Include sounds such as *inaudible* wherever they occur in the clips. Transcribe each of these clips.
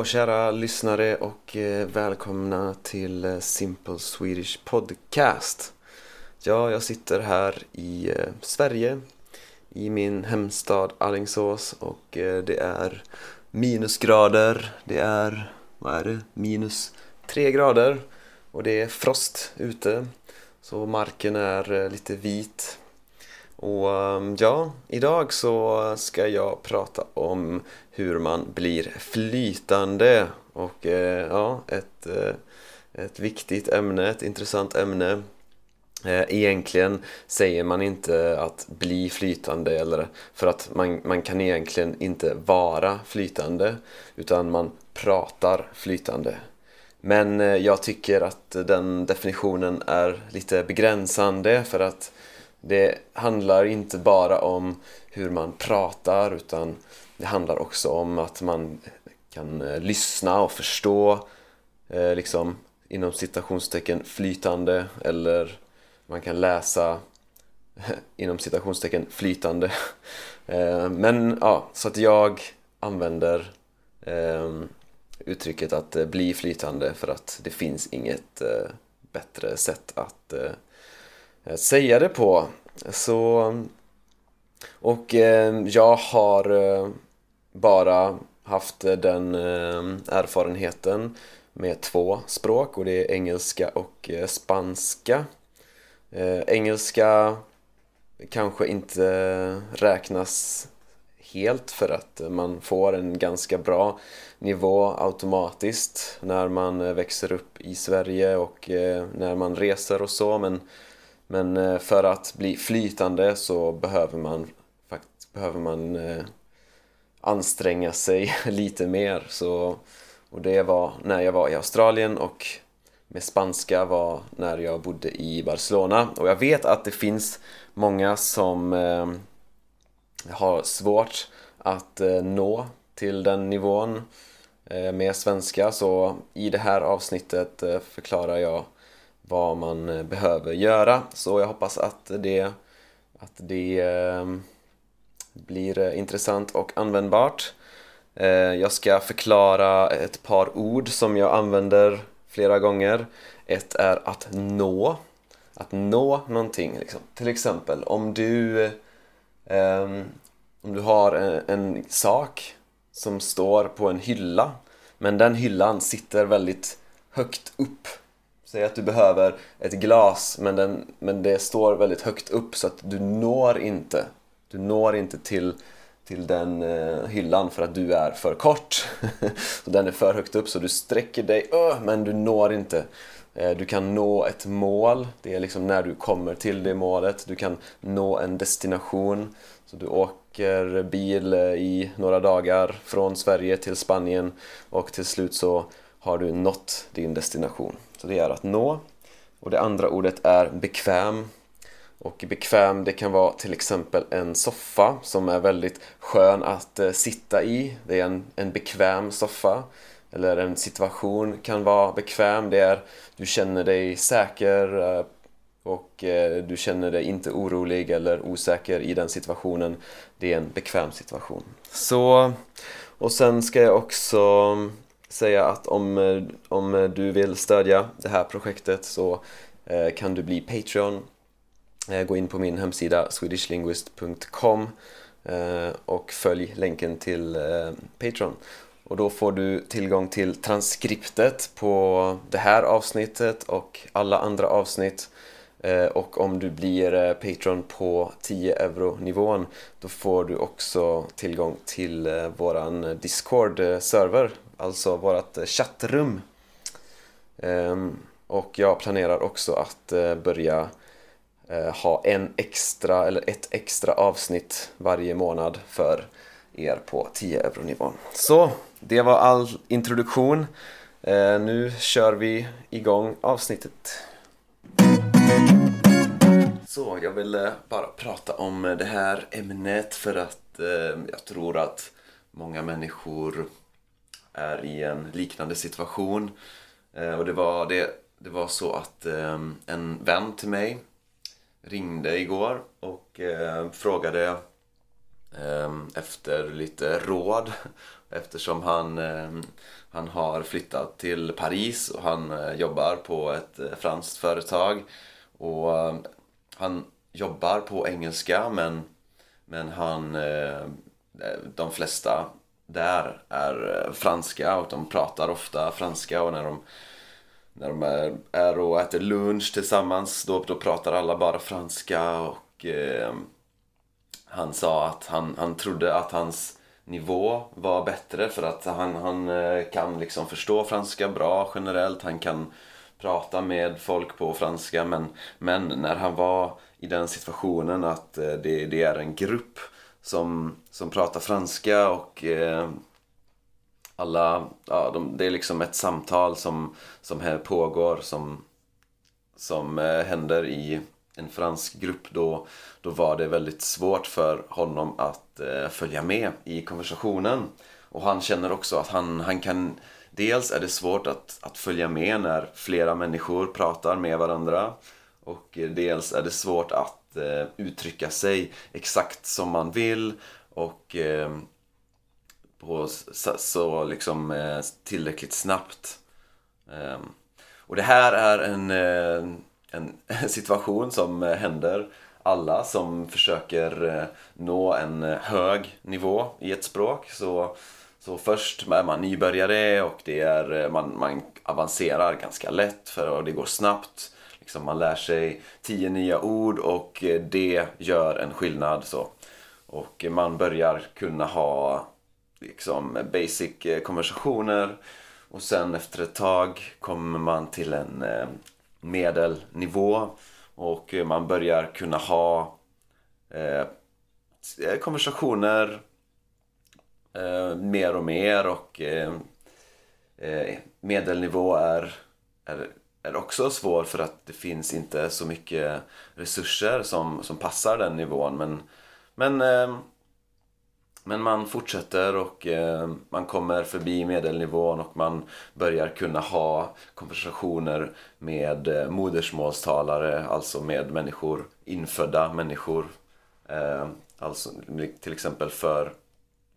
Hallå kära lyssnare och eh, välkomna till eh, Simple Swedish Podcast. Ja, jag sitter här i eh, Sverige, i min hemstad Alingsås och det är minusgrader. Det är, vad är det, minus tre grader och det är frost ute. Så marken är lite vit och ja, idag så ska jag prata om hur man blir flytande. Och eh, ja, ett, eh, ett viktigt ämne, ett intressant ämne. Eh, Egentligen säger man inte att bli flytande eller för att man, man kan egentligen inte vara flytande utan man pratar flytande. Men eh, jag tycker att den definitionen är lite begränsande för att det handlar inte bara om hur man pratar utan det handlar också om att man kan eh, lyssna och förstå eh, liksom inom citationstecken flytande eller man kan läsa *laughs* inom citationstecken flytande *laughs* eh, men ja, så att jag använder eh, uttrycket att eh, bli flytande för att det finns inget eh, bättre sätt att Eh, säga det på. Så, och eh, jag har eh, bara haft den eh, erfarenheten med två språk och det är engelska och eh, spanska. Eh, engelska kanske inte räknas helt för att man får en ganska bra nivå automatiskt när man växer upp i Sverige och när man reser och så men men för att bli flytande så behöver man, faktiskt, behöver man anstränga sig *laughs* lite mer. Så, och det var när jag var i Australien och med spanska var när jag bodde i Barcelona. Och jag vet att det finns många som eh, har svårt att eh, nå till den nivån eh, med svenska. Så i det här avsnittet eh, förklarar jag vad man eh, behöver göra. Så jag hoppas att det, att det eh, blir eh, intressant och användbart. Eh, jag ska förklara ett par ord som jag använder flera gånger. Ett är att nå. Att nå någonting. Liksom. Till exempel om du, um, om du har en, en, sak som står på en hylla men den hyllan sitter väldigt högt upp Säg att du behöver ett glas men, den, men det står väldigt högt upp så att du når inte du når inte till, till den eh, hyllan för att du är för kort *laughs* så Den är för högt upp så du sträcker dig öh, men du når inte eh, Du kan nå ett mål, det är liksom när du kommer till det målet Du kan nå en destination Så du åker bil eh, i några dagar från Sverige till Spanien och till slut så har du nått din destination. Så det är att nå. Och det andra ordet är bekväm. Och bekväm det kan vara till exempel en soffa som är väldigt skön att eh, sitta i. Det är en, en bekväm soffa. Eller en situation kan vara bekväm. Det är du känner dig säker eh, och eh, du känner dig inte orolig eller osäker i den situationen. Det är en bekväm situation. Så, och sen ska jag också säga att om, om du vill stödja det här projektet så kan du bli Patreon. Eh, gå in på min hemsida swedishlinguist.com eh, och följ länken till eh, Patreon. Och då får du tillgång till transkriptet på det här avsnittet och alla andra avsnitt. Och om du blir Patreon på 10 euro nivån då får du också tillgång till våran Discord-server alltså vårt chattrum. Ehm, och jag planerar också att börja Eh, ha en extra, eller ett extra avsnitt varje månad för er på 10 euro nivån. Så, det var all introduktion. Eh, nu kör vi igång avsnittet. Så, jag ville eh, bara prata om det här ämnet för att jag tror att många människor är i en liknande situation. Och det var, det, det var så att en vän till mig ringde igår och eh, frågade eh, efter lite råd *laughs* eftersom han, ehm, han har flyttat till Paris och han eh, jobbar på ett eh, franskt företag. Och eh, han jobbar på engelska men, men han, de flesta där är franska och de pratar ofta franska och när de när de är, är och äter lunch tillsammans då, då pratar alla bara franska och eh, han sa att han, han trodde att hans nivå var bättre för att han, han eh, kan liksom förstå franska bra generellt. Han kan prata med folk på franska men, men när han var i den situationen att eh, det, det är en grupp som, som pratar franska och eh, alla, ja, de, det är liksom ett samtal som, som här pågår som, som eh, händer i en fransk grupp. Då, då var det väldigt svårt för honom att eh, följa med i konversationen. Och han känner också att han, han kan Dels är det svårt att, att följa med när flera människor pratar med varandra. Och eh, dels är det svårt att eh, uttrycka sig exakt som man vill. Och eh, på så, så liksom eh, tillräckligt snabbt. Eh, och det här är en, eh, en *laughs* situation som händer alla som försöker eh, nå en hög nivå i ett språk. Så, så först är man nybörjare och det är, eh, man, man avancerar ganska lätt för det går snabbt. Liksom man lär sig tio nya ord och eh, det gör en skillnad. Så. Och man börjar kunna ha liksom basic eh, konversationer. Och sen efter ett tag kommer man till en eh, medelnivå. Och eh, man börjar kunna ha eh, konversationer mer och mer. Och medelnivå är, är, är också svår för att det finns inte så mycket resurser som, som passar den nivån. Men, men men man fortsätter och eh, man kommer förbi medelnivån och man börjar kunna ha konversationer med eh, modersmålstalare, alltså med människor, infödda människor. Eh, alltså till exempel för,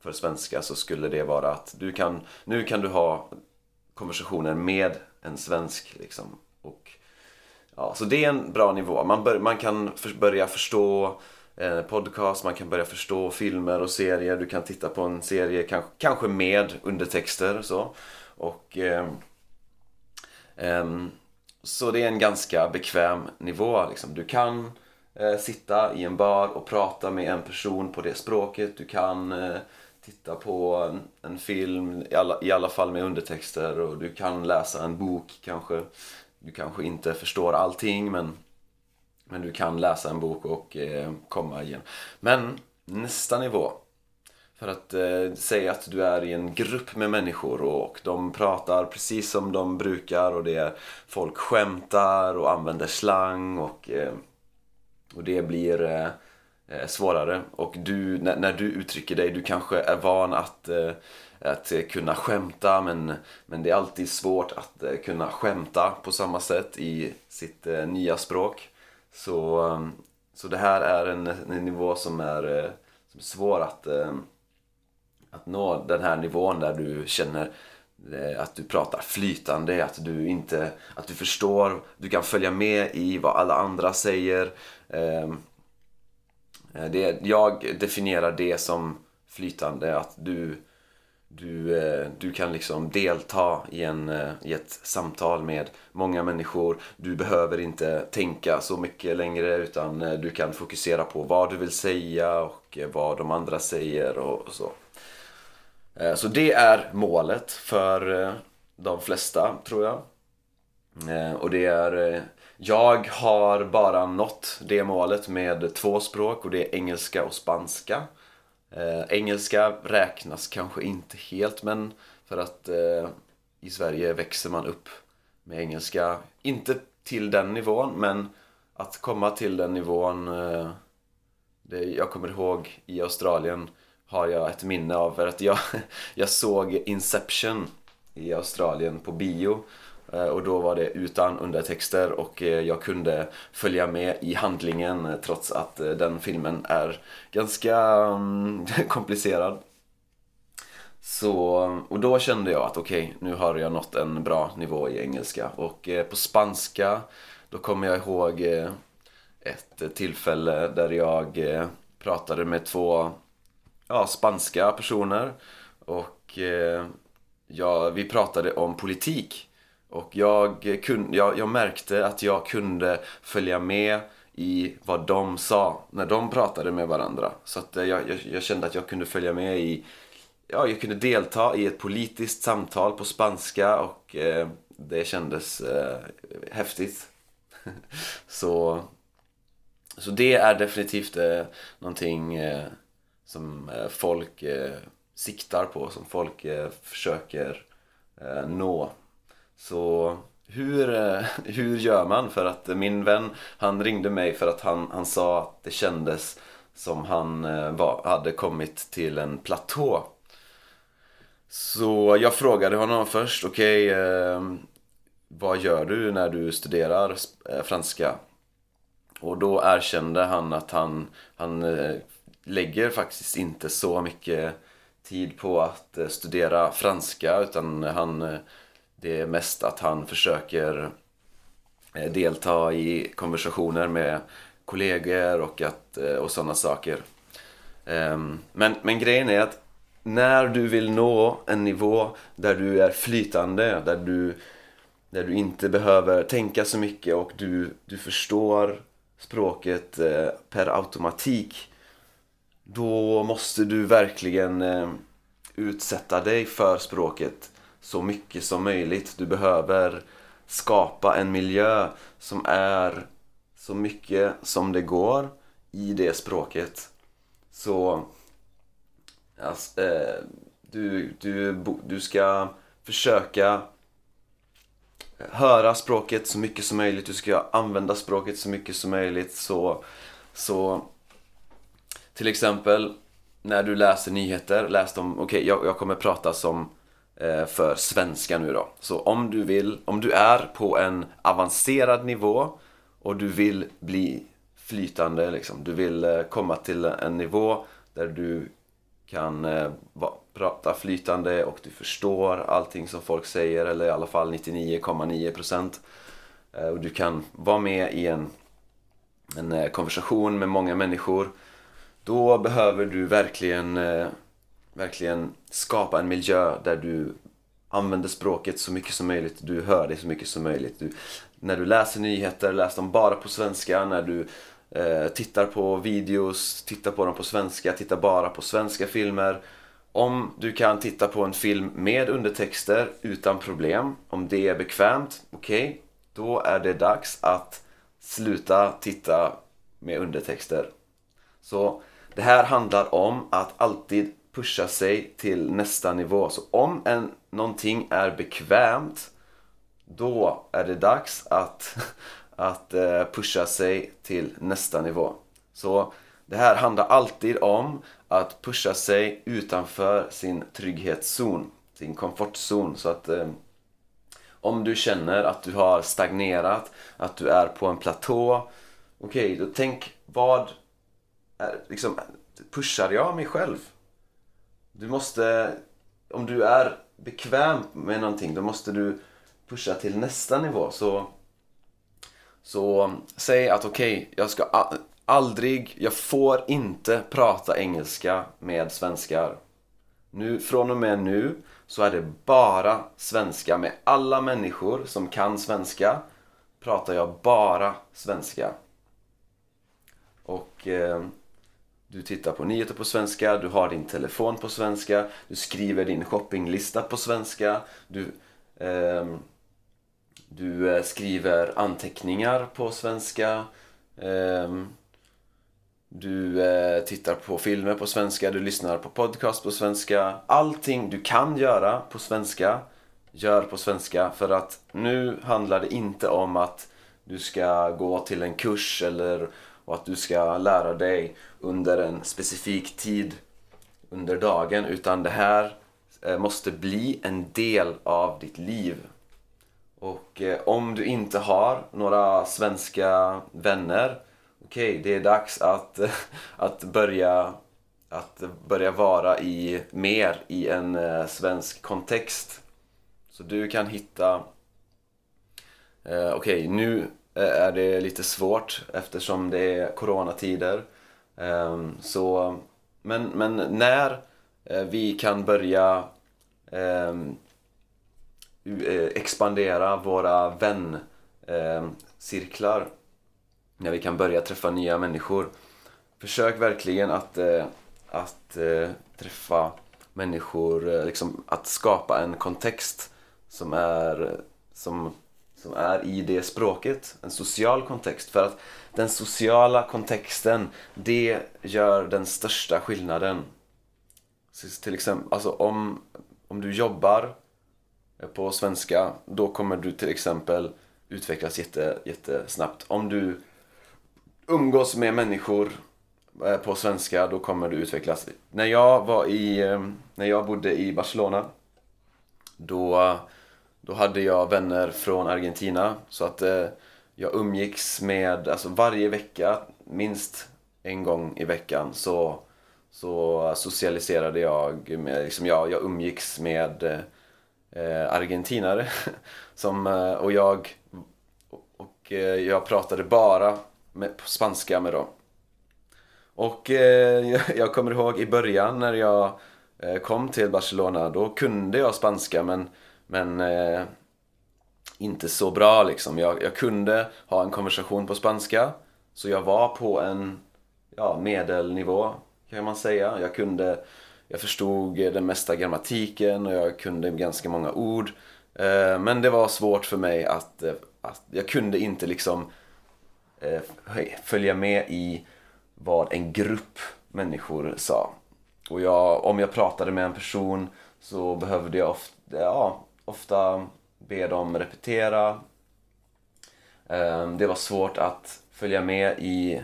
för svenska så skulle det vara att du kan, nu kan du ha konversationer med en svensk liksom. Och, ja, så det är en bra nivå. Man, bör, man kan för, börja förstå Eh, podcast, man kan börja förstå filmer och serier. Du kan titta på en serie kanske, kanske med undertexter så. Och, eh, eh, så det är en ganska bekväm nivå. Liksom. Du kan eh, sitta i en bar och prata med en person på det språket. Du kan eh, titta på en, en film, i alla, i alla fall med undertexter. Och du kan läsa en bok kanske. Du kanske inte förstår allting men men du kan läsa en bok och eh, komma igen. Men nästa nivå. För att eh, säga att du är i en grupp med människor och de pratar precis som de brukar och det är, folk skämtar och använder slang och, eh, och det blir eh, eh svårare. Och du, när, när, du uttrycker dig, du kanske är van att eh, att kunna skämta men, men det är alltid svårt att eh, kunna skämta på samma sätt i sitt eh, nya språk. Så, ehm, så det här är en, en nivå som är, eh, som är svår att, ehm, att nå. Den här nivån där du känner eh, att du pratar flytande, att du inte att du förstår, du kan följa med i vad alla andra säger. Ehm, eh, det, jag definierar det som flytande, att du du, eh, du kan liksom delta i, en, eh, i ett samtal med många människor. Du behöver inte tänka så mycket längre utan eh, du kan fokusera på vad du vill säga och vad de andra säger och så. Så det är målet för de flesta tror jag. Och det är jag har bara nått det målet med två språk och det är engelska och spanska. Eh, engelska räknas kanske inte helt men för att eh, i Sverige växer man upp med engelska. Inte till den nivån men att komma till den nivån eh, det jag kommer ihåg i Australien har jag ett minne av för att jag, *laughs* jag såg Inception i Australien på bio Eh, och då var det utan undertexter och eh, jag kunde följa med i handlingen eh, trots att den filmen är ganska mm, *laughs* komplicerad. Så, och då kände jag att okej, okay, nu har jag nått en bra nivå i engelska. Och på spanska, då kommer jag ihåg ett tillfälle där jag pratade med två ja, spanska personer. Och ja, vi pratade om politik. Och jag, kunde, jag, jag märkte att jag kunde följa med i vad de sa när de pratade med varandra. Så att eh, jag, jag, jag, kände att jag kunde följa med i, ja, jag kunde delta i ett politiskt samtal på spanska och eh, det kändes eh, häftigt. *laughs* så, så det är definitivt eh, någonting eh, som eh, folk eh, siktar på, som folk eh, försöker eh, nå. Så hur, eh, *laughs* hur gör man? För att min vän, han ringde mig för att han, han sa att det kändes som han eh, var, hade kommit till en platå. Så jag frågade honom först, okej, okay, eh, vad gör du när du studerar eh, franska? Och då erkände han att han, han eh, lägger faktiskt inte så mycket tid på att studera franska utan han det är mest att han försöker eh, delta i konversationer med kollegor och, att, eh, och sådana saker. Ehm, men, men grejen är att när du vill nå en nivå där du är flytande, där du, där du inte behöver tänka så mycket och du, du förstår språket eh, per automatik då måste du verkligen utsätta dig för språket så mycket som möjligt. Du behöver skapa en miljö som är så mycket som det går i det språket. Så alltså, eh, du, du, du ska försöka höra språket så mycket som möjligt. Du ska använda språket så mycket som möjligt. Så, så till exempel när du läser nyheter, läs dem, okej okay, jag, jag kommer prata som Eh, för svenska nu då. Så om du vill, om du är på en avancerad nivå och du vill bli flytande liksom. Du vill eh, komma till en nivå där du kan eh, prata flytande och du förstår allting som folk säger eller i alla fall 99,9% och du kan vara med i en, en konversation med många människor då behöver du verkligen verkligen skapa en miljö där du använder språket så mycket som möjligt, du hör det så mycket som möjligt. Du, när du läser nyheter, läs dem bara på svenska. När du eh, tittar på videos, titta på dem på svenska, titta bara på svenska filmer. Om du kan titta på en film med undertexter utan problem, om det är bekvämt, okej, okay, då är det dags att sluta titta med undertexter. Så det här handlar om att alltid pusha sig till nästa nivå. Så om en, någonting är bekvämt då är det dags att, *laughs* att eh, pusha sig till nästa nivå. Så det här handlar alltid om att pusha sig utanför sin trygghetszon, sin komfortzon. Så att eh, om du känner att du har stagnerat, att du är på en platå. Okej, okay, då tänk vad är, liksom, pushar jag mig själv? Du måste, om du är bekväm med någonting, då måste du pusha till nästa nivå. Så, så säg att okej, okay, jag ska aldrig, jag får inte prata engelska med svenskar. Nu, från och med nu så är det bara svenska med alla människor som kan svenska pratar jag bara svenska. Och eh, du tittar på nyheter på svenska, du har din telefon på svenska, du skriver din shoppinglista på svenska, du, ehm, eh, du skriver anteckningar på svenska, eh, du eh, tittar på filmer på svenska, du lyssnar på podcast på svenska. Allting du kan göra på svenska, gör på svenska. För att nu handlar det inte om att du ska gå till en kurs eller och att du ska lära dig under en specifik tid under dagen utan det här eh, måste bli en del av ditt liv. Och eh, om du inte har några svenska vänner okej, okay, det är dags att, *laughs* att börja att börja vara i mer i en eh, svensk kontext. Så du kan hitta eh, Okej, okay, nu Eh, är det lite svårt eftersom det är coronatider. Ehm, så, men, men när eh, vi kan börja ehm, eh, expandera våra väncirklar ehm, när vi kan börja träffa nya människor. Försök verkligen att, att träffa människor, liksom att skapa en kontext som är, som, som är i det språket, en social kontext. För att den sociala kontexten, det gör den största skillnaden. Så till exempel, alltså om, om du jobbar eh, på svenska, då kommer du till exempel utvecklas jätte, jättesnabbt. Om du umgås med människor eh, på svenska, då kommer du utvecklas. När jag var i, eh, när jag bodde i Barcelona, då, då hade jag vänner från Argentina. Så att eh, jag umgicks med, alltså varje vecka, minst en gång i veckan, så, så socialiserade jag, med, liksom jag, jag umgicks med eh, argentinare. *laughs* Som, eh, och jag, och eh, jag pratade bara med, på spanska med dem. Och eh, *laughs* jag kommer ihåg i början när jag eh, kom till Barcelona, då kunde jag spanska men, men eh, inte så bra liksom. Jag, jag, kunde ha en konversation på spanska, så jag var på en ja, medelnivå kan man säga. Jag kunde, jag förstod den mesta grammatiken och jag kunde ganska många ord. Eh, men det var svårt för mig att, eh, att jag kunde inte liksom Eh, följa med i vad en grupp människor sa. Och jag, om jag pratade med en person så behövde jag ofta, ja, ofta be dem repetera. Ehm, det var svårt att följa med i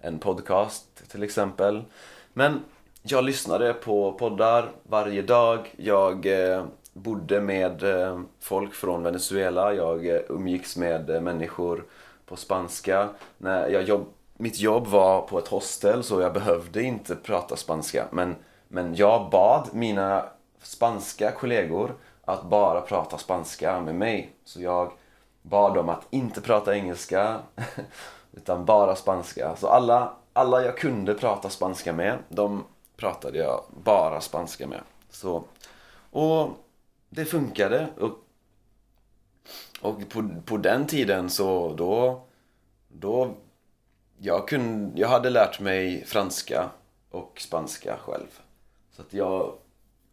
en podcast till exempel. Men jag lyssnade på poddar varje dag. Jag eh, bodde med eh, folk från Venezuela. Jag eh, umgicks med människor på spanska. När jag jobb, mitt jobb var på ett hostel så jag behövde inte prata spanska. Men, men jag bad mina spanska kollegor att bara prata spanska med mig. Så jag bad dem att inte prata engelska *laughs* utan bara spanska. Så alla, alla jag kunde prata spanska med, de pratade jag bara spanska med. Så, och det funkade. Och och på, på den tiden så då, då jag, kunde, jag hade lärt mig franska och spanska själv. Så att jag,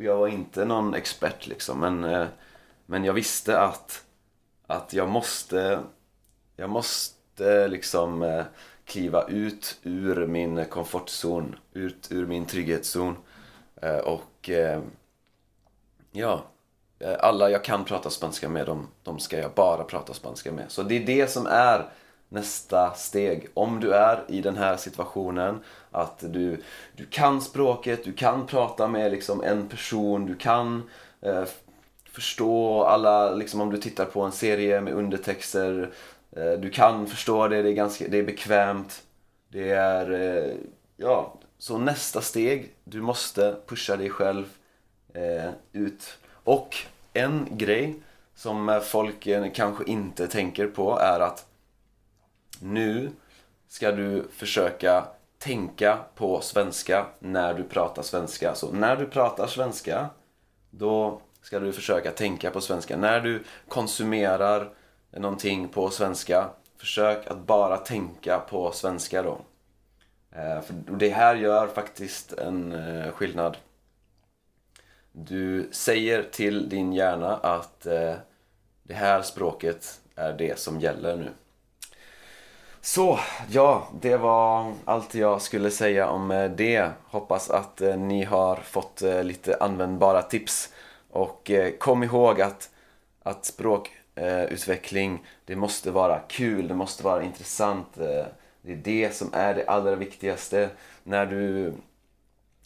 jag var inte någon expert liksom men, eh, men jag visste att, att jag måste, jag måste liksom eh, kliva ut ur min komfortzon, ut ur min trygghetszon. Eh, och ja, alla jag kan prata spanska med, de, de ska jag bara prata spanska med. Så det är det som är nästa steg. Om du är i den här situationen, att du, du kan språket, du kan prata med liksom en person, du kan eh, förstå alla, liksom om du tittar på en serie med undertexter, eh, du kan förstå det, det är, ganska, det är bekvämt. Det är, eh, ja, så nästa steg, du måste pusha dig själv eh, ut och en grej som eh, folk eh, kanske inte tänker på är att nu ska du försöka tänka på svenska när du pratar svenska. Så när du pratar svenska, då ska du försöka tänka på svenska. När du konsumerar någonting på svenska, försök att bara tänka på svenska då. Eh, för det här gör faktiskt en eh, skillnad. Du säger till din hjärna att eh, det här språket är det som gäller nu. Så, ja, det var allt jag skulle säga om eh, det. Hoppas att eh, ni har fått eh, lite användbara tips. Och kom ihåg att, att språkutveckling, det måste vara kul, det måste vara intressant. det är det som är det allra viktigaste. När du,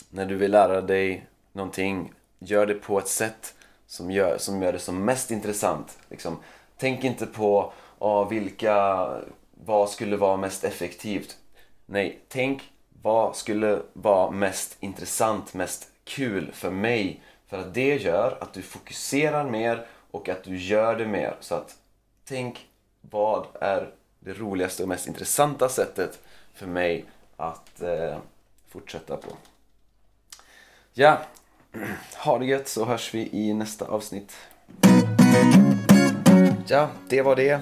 när du vill lära dig någonting gör det på ett sätt som gör, som gör det som mest intressant. Liksom, tänk inte på oh, vilka, vad skulle vara mest effektivt. Nej, tänk vad skulle vara mest intressant, mest kul för mig? För att det gör att du fokuserar mer och att du gör det mer. Så att tänk, vad är det roligaste och mest intressanta sättet för mig att eh, fortsätta på? Ja, *clears throat* ha det gött så hörs vi i nästa avsnitt. Ja, det var det.